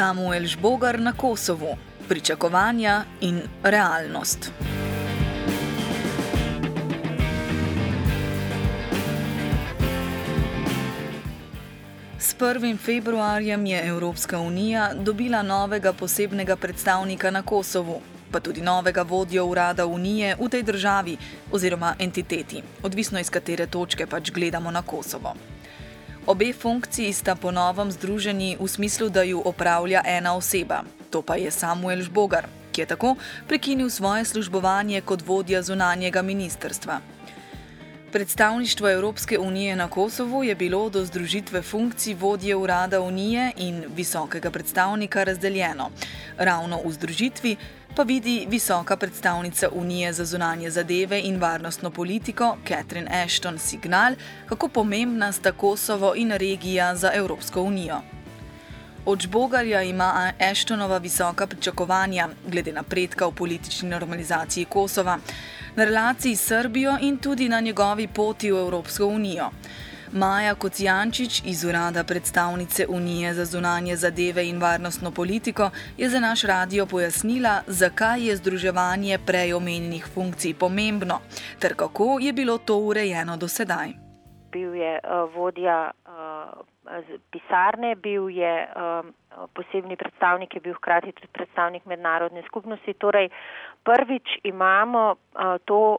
Samuel Žbogar na Kosovu, pričakovanja in realnost. S 1. februarjem je Evropska unija dobila novega posebnega predstavnika na Kosovu, pa tudi novega vodjo urada Unije v tej državi oziroma entiteti, odvisno iz katere točke pač gledamo na Kosovo. Obe funkciji sta po novem združeni v smislu, da ju opravlja ena oseba, to pa je Samuel Žbogar, ki je tako prekinil svoje službovanje kot vodja zunanjega ministrstva. Predstavništvo Evropske unije na Kosovu je bilo do združitve funkcij vodje urada Unije in visokega predstavnika razdeljeno. Ravno v združitvi pa vidi visoka predstavnica Unije za zunanje zadeve in varnostno politiko Catherine Ashton signal, kako pomembna sta Kosovo in regija za Evropsko unijo. Od Žbogarja ima Ashtonova visoka pričakovanja glede napredka v politični normalizaciji Kosova, na relaciji s Srbijo in tudi na njegovi poti v Evropsko unijo. Maja Kocijančič iz urada predstavnice Unije za zunanje zadeve in varnostno politiko je za naš radio pojasnila, zakaj je združevanje prej omenjenih funkcij pomembno ter kako je bilo to urejeno do sedaj. Bil je uh, vodja uh, pisarne, bil je um, posebni predstavnik, je bil hkrati tudi predstavnik mednarodne skupnosti. Torej, prvič imamo to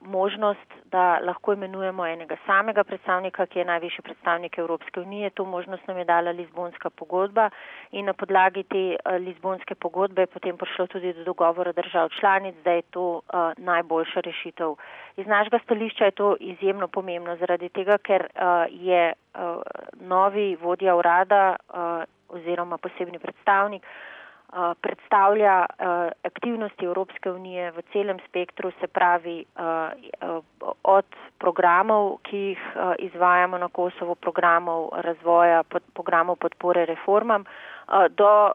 možnost, da lahko imenujemo enega samega predstavnika, ki je najvišji predstavnik Evropske unije. To možnost nam je dala Lizbonska pogodba in na podlagi te Lizbonske pogodbe je potem prišlo tudi do dogovora držav članic, da je to najboljša rešitev. Iz našega stališča je to izjemno pomembno, zaradi tega, ker je novi vodja urada oziroma posebni predstavnik predstavlja uh, aktivnosti Evropske unije v celem spektru, se pravi uh, od programov, ki jih izvajamo na Kosovo, programov razvoja, programov podpore reformam, do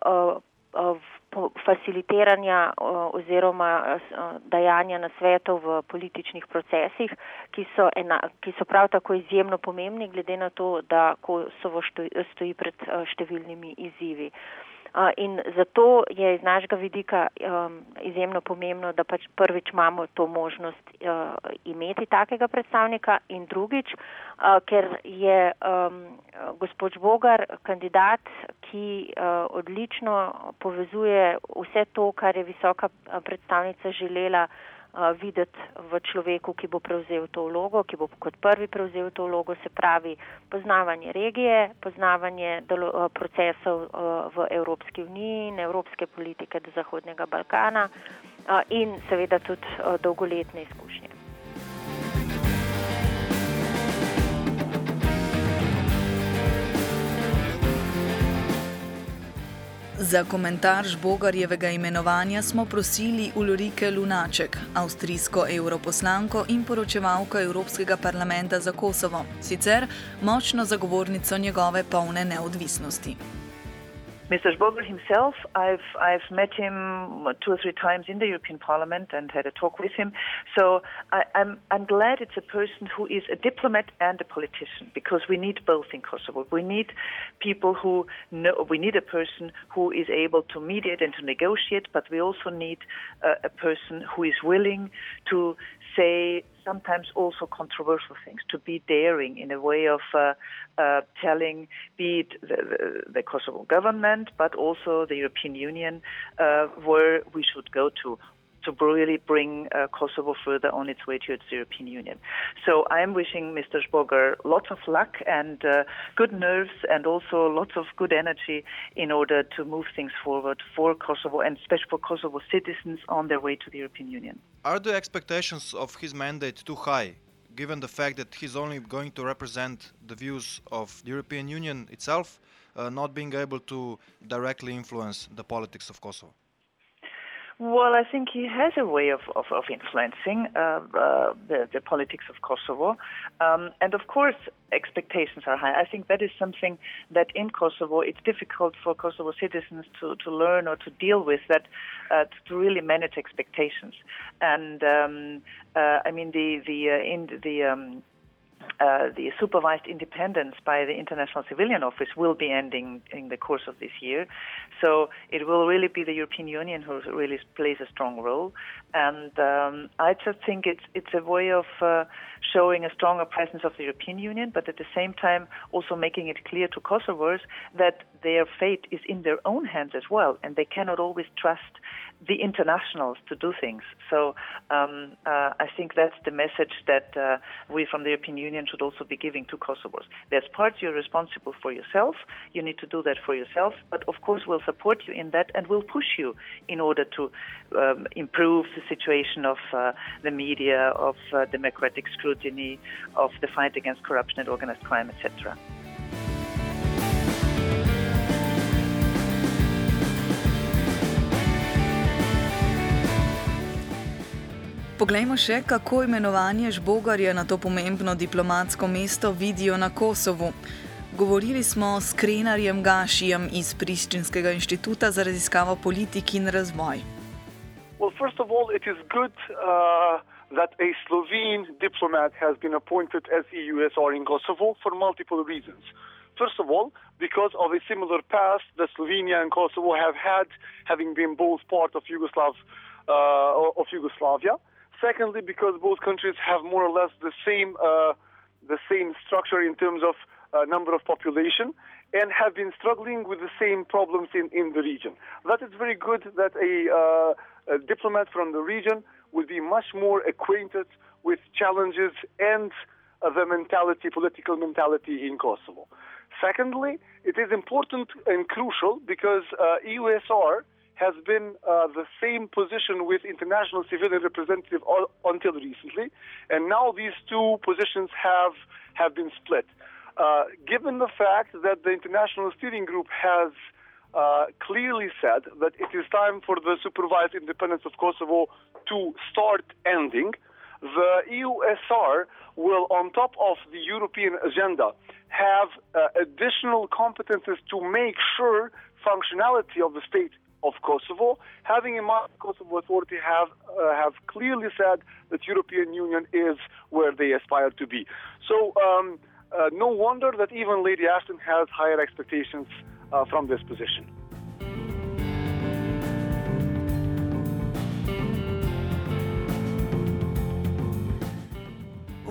facilitiranja oziroma dajanja na svetov v političnih procesih, ki so, ena, ki so prav tako izjemno pomembni, glede na to, da Kosovo stoji pred številnimi izzivi. In zato je iz našega vidika um, izjemno pomembno, da pač prvič imamo to možnost uh, imeti takega predstavnika in drugič, uh, ker je um, gospod Bogar kandidat, ki uh, odlično povezuje vse to, kar je visoka predstavnica želela videti v človeku, ki bo prevzel to vlogo, ki bo kot prvi prevzel to vlogo, se pravi poznavanje regije, poznavanje delo, procesov v Evropski uniji in evropske politike do Zahodnega Balkana in seveda tudi dolgoletne izkušnje. Za komentar Žbogarjevega imenovanja smo prosili Ulrike Lunaček, avstrijsko europoslanko in poročevalko Evropskega parlamenta za Kosovo, sicer močno zagovornico njegove polne neodvisnosti. Mr. Schboger himself, I've I've met him two or three times in the European Parliament and had a talk with him. So I, I'm I'm glad it's a person who is a diplomat and a politician because we need both in Kosovo. We need people who know. We need a person who is able to mediate and to negotiate, but we also need uh, a person who is willing to say sometimes also controversial things, to be daring in a way of uh, uh, telling, be it the, the, the, Kosovo government, but also the European Union, uh, where we should go to to really bring uh, Kosovo further on its way towards the European Union. So I'm wishing Mr. Spoger lots of luck and uh, good nerves and also lots of good energy in order to move things forward for Kosovo and especially for Kosovo citizens on their way to the European Union. Are the expectations of his mandate too high? Given the fact that he's only going to represent the views of the European Union itself, uh, not being able to directly influence the politics of Kosovo? Well, I think he has a way of, of, of influencing uh, uh, the, the, politics of Kosovo. Um, and of course, expectations are high. I think that is something that in Kosovo it's difficult for Kosovo citizens to, to learn or to deal with, that uh, to really manage expectations. And um, uh, I mean, the, the, uh, in the um, uh, the supervised independence by the International Civilian Office will be ending in the course of this year. So it will really be the European Union who really plays a strong role. And um, I just think it's it's a way of uh, showing a stronger presence of the European Union, but at the same time also making it clear to Kosovars that their fate is in their own hands as well, and they cannot always trust the internationals to do things. So um, uh, I think that's the message that uh, we from the European Union should also be giving to Kosovars. There's parts you're responsible for yourself. You need to do that for yourself. But of course, we'll support you in that and we'll push you in order to um, improve the situation of uh, the media, of uh, democratic scrutiny, of the fight against corruption and organized crime, etc. Poglejmo še, kako imenovanje Žbogarja na to pomembno diplomatsko mesto vidijo na Kosovu. Govorili smo s Krenarjem Gašijem iz Priščinskega inštituta za raziskavo politik in razvoj. Well, first of all, it is good uh, that a Slovene diplomat has been appointed as EUSR in Kosovo for multiple reasons. First of all, because of a similar past that Slovenia and Kosovo have had, having been both part of Yugoslav, uh, of Yugoslavia. Secondly, because both countries have more or less the same uh, the same structure in terms of uh, number of population and have been struggling with the same problems in, in the region. That is very good that a, uh, a diplomat from the region will be much more acquainted with challenges and the mentality, political mentality in Kosovo. Secondly, it is important and crucial because uh, EUSR has been uh, the same position with international civilian representative all, until recently, and now these two positions have have been split. Uh, given the fact that the international steering group has uh, clearly said that it is time for the supervised independence of Kosovo to start ending, the EUSR will, on top of the European agenda, have uh, additional competences to make sure functionality of the state of Kosovo, having in mind Kosovo Authority have uh, have clearly said that European Union is where they aspire to be. So um, uh, no wonder that even Lady Ashton has higher expectations uh, from this position.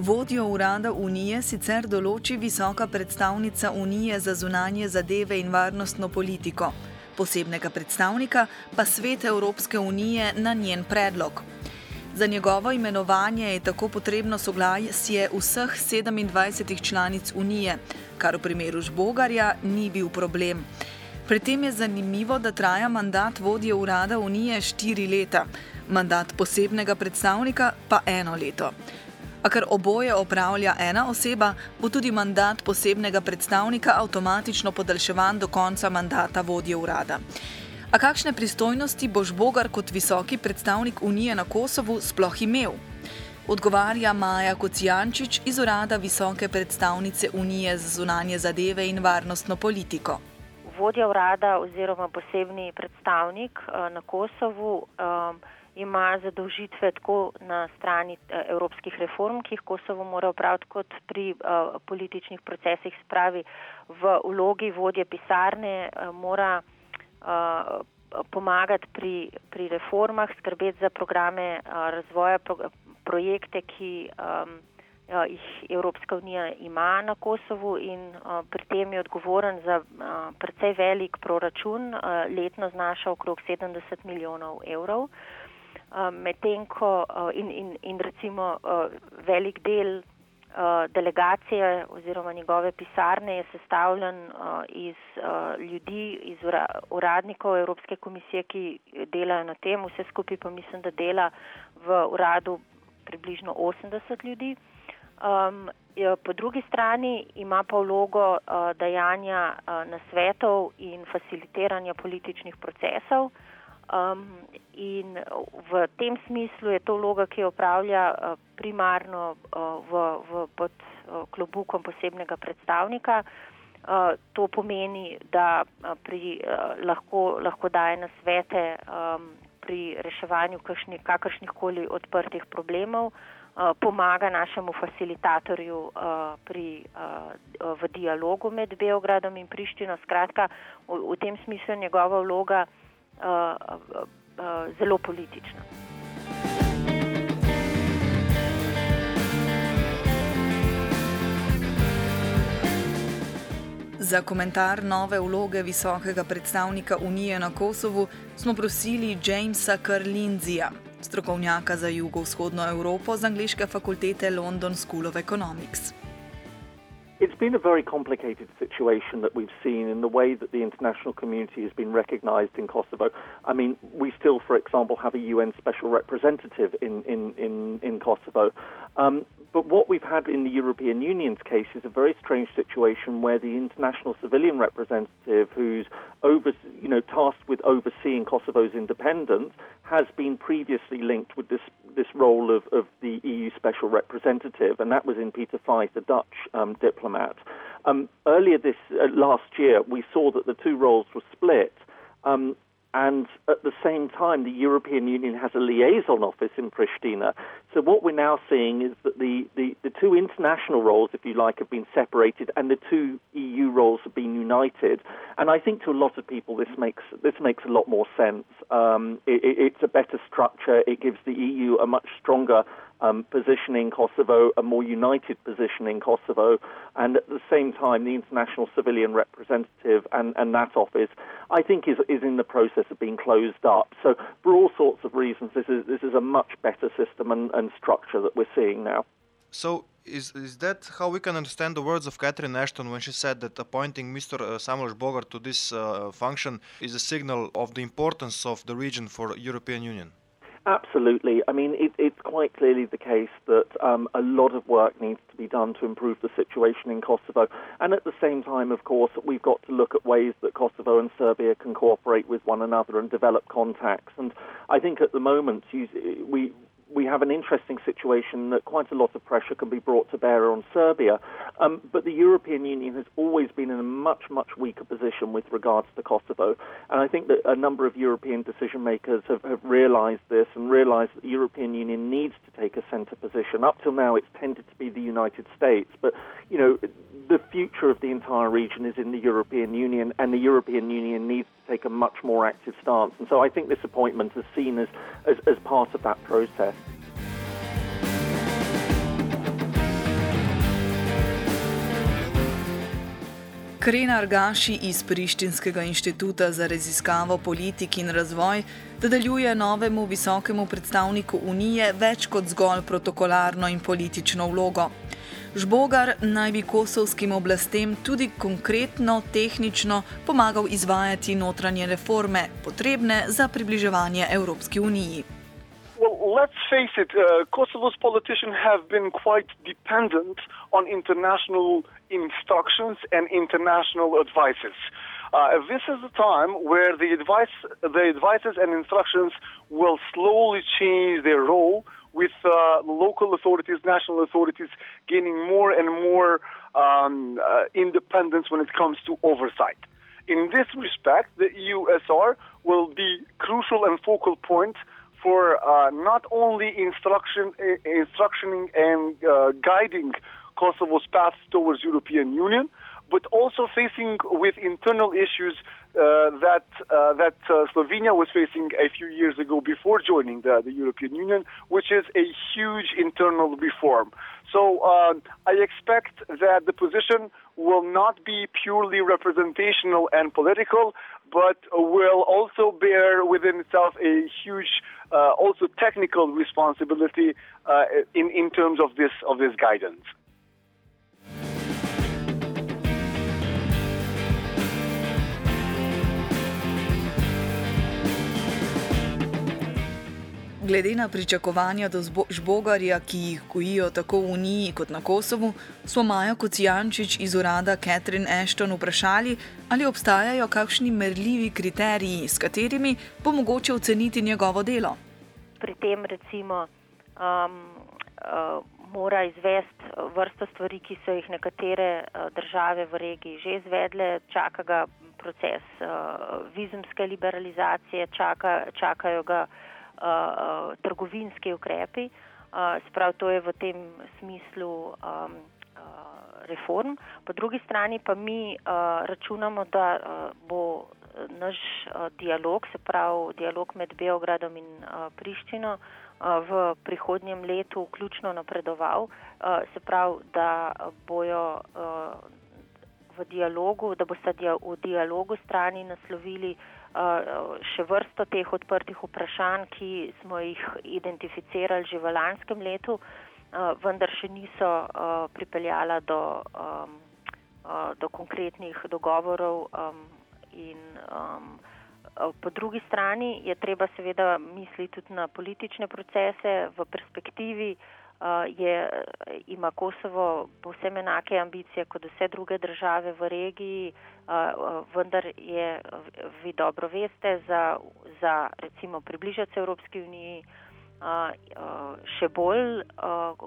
Vodjo urada Unije sicer določi visoka predstavnica Unije za zunanje zadeve in varnostno politiko posebnega predstavnika pa svet Evropske unije na njen predlog. Za njegovo imenovanje je tako potrebno soglasje vseh 27 članic unije, kar v primeru Žbogarja ni bil problem. Pri tem je zanimivo, da traja mandat vodje urada unije štiri leta, mandat posebnega predstavnika pa eno leto. A ker oboje opravlja ena oseba, bo tudi mandat posebnega predstavnika avtomatično podaljševan do konca mandata vodje urada. A kakšne pristojnosti boš Bogar kot visoki predstavnik Unije na Kosovu sploh imel? Odgovarja Maja Kocijančič iz urada visoke predstavnice Unije za zunanje zadeve in varnostno politiko. vodja urada oziroma posebni predstavnik na Kosovu ima zadolžitve tako na strani evropskih reform, ki jih Kosovo mora upraviti, kot pri političnih procesih, spravi v vlogi vodje pisarne mora pomagati pri, pri reformah, skrbeti za programe razvoja, pro, projekte, ki um, jih Evropska unija ima na Kosovu in uh, pri tem je odgovoren za uh, precej velik proračun, uh, letno znaša okrog 70 milijonov evrov. Uh, medtem ko uh, in, in, in recimo uh, velik del uh, delegacije oziroma njegove pisarne je sestavljen uh, iz uh, ljudi, iz ura, uradnikov Evropske komisije, ki delajo na tem, vse skupaj pa mislim, da dela v uradu približno 80 ljudi. Um, po drugi strani ima pa vlogo uh, dajanja uh, nasvetov in facilitiranja političnih procesov. Um, in v tem smislu je to vloga, ki jo upravlja uh, primarno uh, v, v, pod uh, klobukom posebnega predstavnika. To pomeni, da pri, lahko, lahko daje nasvete um, pri reševanju kakršnih koli odprtih problemov, pomaga našemu facilitatorju pri, v dialogu med Beogradom in Prištino. Skratka, v, v tem smislu je njegova vloga zelo politična. Za komentar nove vloge visokega predstavnika Unije na Kosovu smo prosili Jamesa Karlinzija, strokovnjaka za jugovzhodno Evropo z angliške fakultete London School of Economics. It's been a very complicated situation that we've seen in the way that the international community has been recognized in Kosovo. I mean, we still, for example, have a UN special representative in, in, in, in Kosovo. Um, but what we've had in the European Union's case is a very strange situation where the international civilian representative, who's over, you know, tasked with overseeing Kosovo's independence, has been previously linked with this this role of, of the EU special representative, and that was in Peter Feith, the Dutch um, diplomat. Um, earlier this uh, last year, we saw that the two roles were split. Um, and at the same time, the European Union has a liaison office in Pristina. So what we're now seeing is that the, the, the, two international roles, if you like, have been separated, and the two EU roles have been united. And I think to a lot of people, this makes this makes a lot more sense. Um, it, it's a better structure. It gives the EU a much stronger um, position in Kosovo, a more united position in Kosovo, and at the same time, the international civilian representative and, and that office, I think, is, is in the process of being closed up. So, for all sorts of reasons, this is, this is a much better system and, and structure that we're seeing now. So, is, is that how we can understand the words of Catherine Ashton when she said that appointing Mr. Uh, Samuel Bogart to this uh, function is a signal of the importance of the region for European Union? Absolutely. I mean, it, it's quite clearly the case that um, a lot of work needs to be done to improve the situation in Kosovo. And at the same time, of course, we've got to look at ways that Kosovo and Serbia can cooperate with one another and develop contacts. And I think at the moment, we we have an interesting situation that quite a lot of pressure can be brought to bear on Serbia. Um, but the European Union has always been in a much, much weaker position with regards to Kosovo. And I think that a number of European decision makers have, have realized this and realized that the European Union needs to take a center position. Up till now, it's tended to be the United States. But, you know, the future of the entire region is in the European Union, and the European Union needs to take a much more active stance. And so I think this appointment is seen as, as, as part of that process. Krena Argaši iz Prištinskega inštituta za raziskavo politik in razvoj dodeljuje novemu visokemu predstavniku Unije več kot zgolj protokolarno in politično vlogo. Žbogar naj bi kosovskim oblastem tudi konkretno, tehnično pomagal izvajati notranje reforme, potrebne za približevanje Evropski uniji. Well, let's face it, uh, Kosovo's politicians have been quite dependent on international instructions and international advices. Uh, this is a time where the advice, the advices and instructions will slowly change their role with uh, local authorities, national authorities gaining more and more um, uh, independence when it comes to oversight. In this respect, the EUSR will be crucial and focal point for uh, not only instruction, instructioning and uh, guiding Kosovo's path towards European Union, but also facing with internal issues uh, that uh, that uh, Slovenia was facing a few years ago before joining the, the European Union, which is a huge internal reform. So uh, I expect that the position will not be purely representational and political, but will also bear within itself a huge, uh, also technical responsibility uh, in in terms of this of this guidance. Glede na pričakovanja do žbogarja, ki jih gojijo tako v Uniji kot na Kosovu, smo Majo Kocijančič iz urada Catherine Ashton vprašali, ali obstajajo kakšni merljivi kriteriji, s katerimi bo mogoče oceniti njegovo delo. Pri tem recimo um, uh, mora izvesti vrsto stvari, ki so jih nekatere uh, države v regiji že izvedle, čaka ga proces uh, vizumske liberalizacije, čaka, čakajo ga uh, trgovinski ukrepi. Uh, sprav to je v tem smislu um, uh, reform. Po drugi strani pa mi uh, računamo, da uh, bo naš uh, dialog, se pravi dialog med Beogradom in uh, Prištino, uh, v prihodnjem letu vključno napredoval. Uh, se pravi, da bojo uh, v dialogu, da boste v dialogu strani naslovili Eh, še vrsto teh odprtih vprašanj, ki smo jih identificirali že v lanskem letu, eh, vendar še niso eh, pripeljala do, do konkretnih dogovorov. In po drugi strani je treba seveda misliti tudi na politične procese v perspektivi. Uh, je, ima Kosovo povsem enake ambicije kot vse druge države v regiji, uh, vendar je, vi dobro veste, za, za recimo približati se Evropski uniji še bolj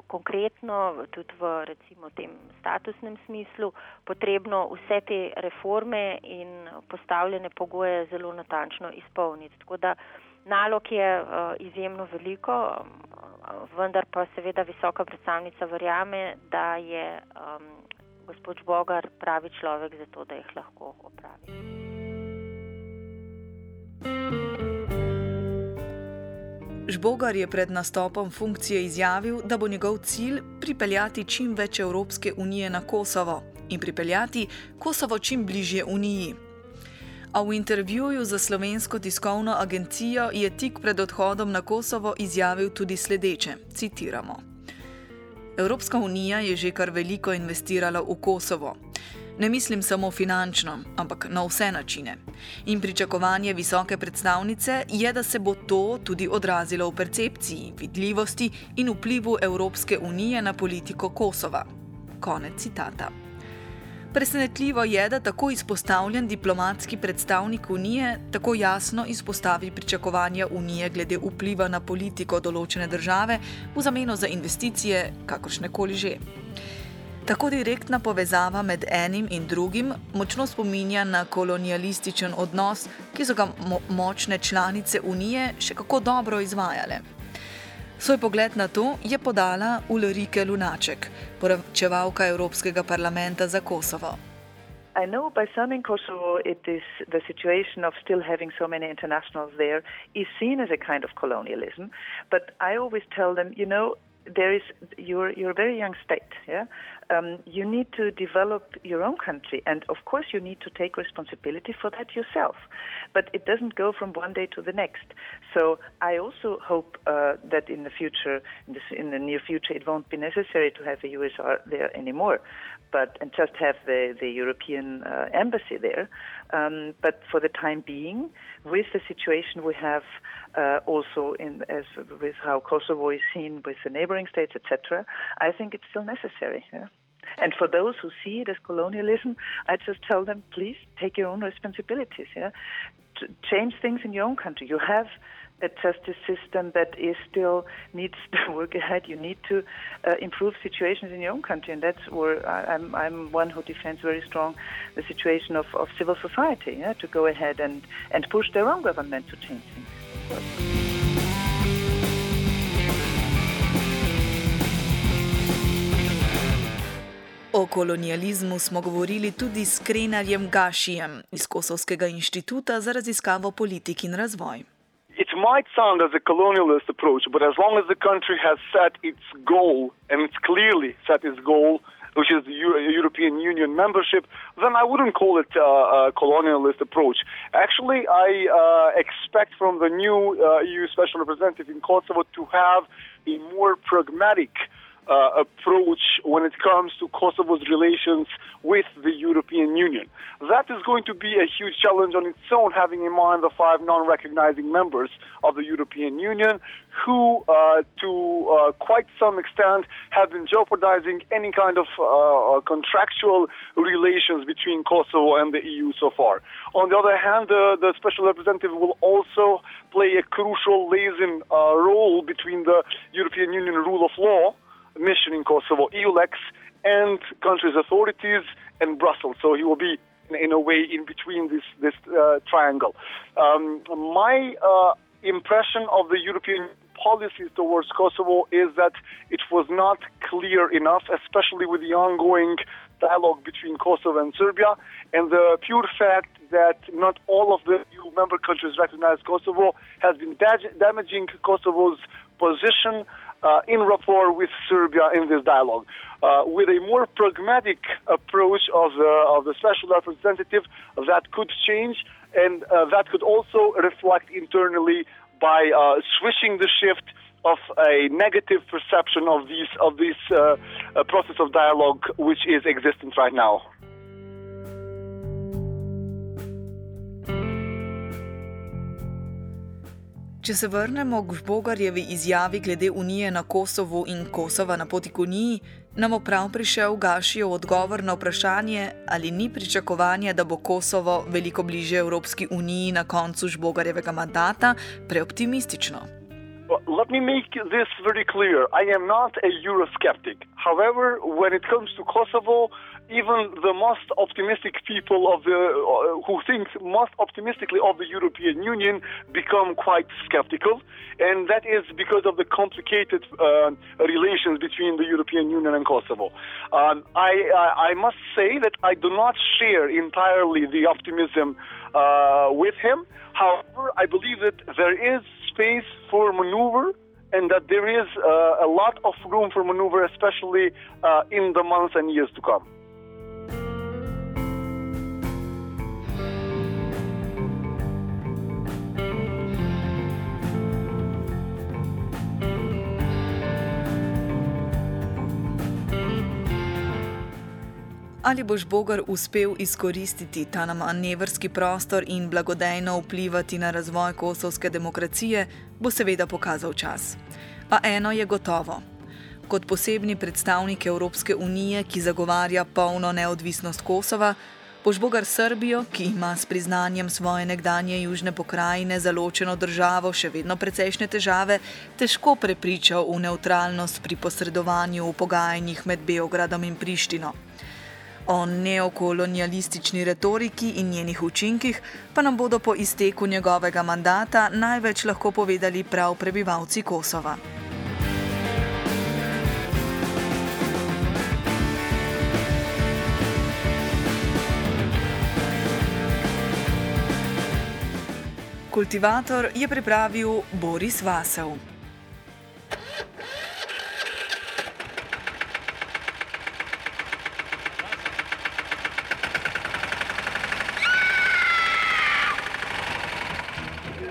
konkretno, tudi v recimo tem statusnem smislu, potrebno vse te reforme in postavljene pogoje zelo natančno izpolniti. Tako da nalog je izjemno veliko. Vendar pa seveda visoka predstavnica verjame, da je um, gospod Bogar pravi človek za to, da jih lahko opravi. Žbogar je pred nastopom funkcije izjavil, da bo njegov cilj pripeljati čim več Evropske unije na Kosovo in pripeljati Kosovo čim bližje Uniji a v intervjuju za slovensko tiskovno agencijo je tik pred odhodom na Kosovo izjavil tudi sledeče: Citiramo. Evropska unija je že kar veliko investirala v Kosovo. Ne mislim samo finančno, ampak na vse načine. In pričakovanje visoke predstavnice je, da se bo to tudi odrazilo v percepciji, vidljivosti in vplivu Evropske unije na politiko Kosova. Konec citata. Presenetljivo je, da tako izpostavljen diplomatski predstavnik Unije tako jasno izpostavi pričakovanja Unije glede vpliva na politiko določene države v zameno za investicije, kakršne koli že. Tako direktna povezava med enim in drugim močno spominja na kolonialističen odnos, ki so ga mo močne članice Unije še kako dobro izvajale. Svoj pogled na to je podala Ulrike Lunaček, poročevalka Evropskega parlamenta za Kosovo. I know by some in Kosovo, it is the situation of still having so many internationals there is seen as a kind of colonialism. But I always tell them, you know, there is you're you're a very young state, yeah. Um, you need to develop your own country, and of course you need to take responsibility for that yourself. But it doesn't go from one day to the next. So I also hope uh, that in the future, in, this, in, the near future, it won't be necessary to have a USR there anymore, but and just have the the European uh, embassy there. Um, but for the time being, with the situation we have uh, also in as with how Kosovo is seen with the neighboring states, etc., I think it's still necessary. Yeah? And for those who see it as colonialism, I just tell them, please take your own responsibilities. Yeah, change things in your own country. You have a justice system that is still needs to work ahead. You need to uh, improve situations in your own country, and that's where I, am I'm, I'm one who defends very strong the situation of, of civil society yeah, to go ahead and, and push their own government to change things. O kolonializmu smo govorili tudi s Krenarjem Gašijem iz Kosovskega inštituta za raziskavo politik in razvoj. It might sound as a colonialist approach, but as long as the country has set its goal, and it's clearly set its goal, which is the European Union membership, then I wouldn't call it uh, a colonialist approach. Actually, I uh, expect from the new uh, EU special representative in Kosovo to have a more pragmatic uh, approach when it comes to Kosovo's relations with the European Union. That is going to be a huge challenge on its own, having in mind the five non recognizing members of the European Union who, uh, to uh, quite some extent, have been jeopardizing any kind of uh, uh, contractual relations between Kosovo and the EU so far. On the other hand, the special representative will also play a crucial liaison uh, role between the European Union rule of law mission in Kosovo, EULEX, and country's authorities and Brussels. So he will be, in a way, in between this this uh, triangle. Um, my uh, impression of the European policies towards Kosovo is that it was not clear enough, especially with the ongoing dialogue between Kosovo and Serbia, and the pure fact that not all of the EU member countries recognize Kosovo has been damaging Kosovo's position uh, in rapport with Serbia in this dialogue. Uh, with a more pragmatic approach of the, of the special representative, that could change, and uh, that could also reflect internally by uh, switching the shift of a negative perception of these of this uh, uh, process of dialogue which is existent right now. Če se vrnemo k Bogarjevi izjavi glede Unije na Kosovu in Kosova na poti k Uniji, nam bo prav prišel Gašijev odgovor na vprašanje, ali ni pričakovanje, da bo Kosovo veliko bliže Evropski uniji na koncu Žbogarjevega mandata, preoptimistično. Let me make this very clear. I am not a Eurosceptic. However, when it comes to Kosovo, even the most optimistic people of the uh, who think most optimistically of the European Union become quite skeptical, and that is because of the complicated uh, relations between the European Union and Kosovo. Um, I, I, must say that I do not share entirely the optimism uh, with him. However, I believe that there is space for maneuver and that there is uh, a lot of room for maneuver, especially uh, in the months and years to come. Ali boš Bogar uspel izkoristiti ta manevrski prostor in blagodejno vplivati na razvoj kosovske demokracije, bo seveda pokazal čas. A eno je gotovo. Kot posebni predstavnik Evropske unije, ki zagovarja polno neodvisnost Kosova, boš Bogar Srbijo, ki ima s priznanjem svoje nekdanje južne pokrajine za ločeno državo še vedno precejšnje težave, težko prepričal v neutralnost pri posredovanju v pogajanjih med Beogradom in Prištino. O neokolonialistični retoriki in njenih učinkih pa nam bodo po izteku njegovega mandata največ lahko povedali prav prebivalci Kosova. Kultivator je pripravil Boris Vasel.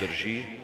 drži.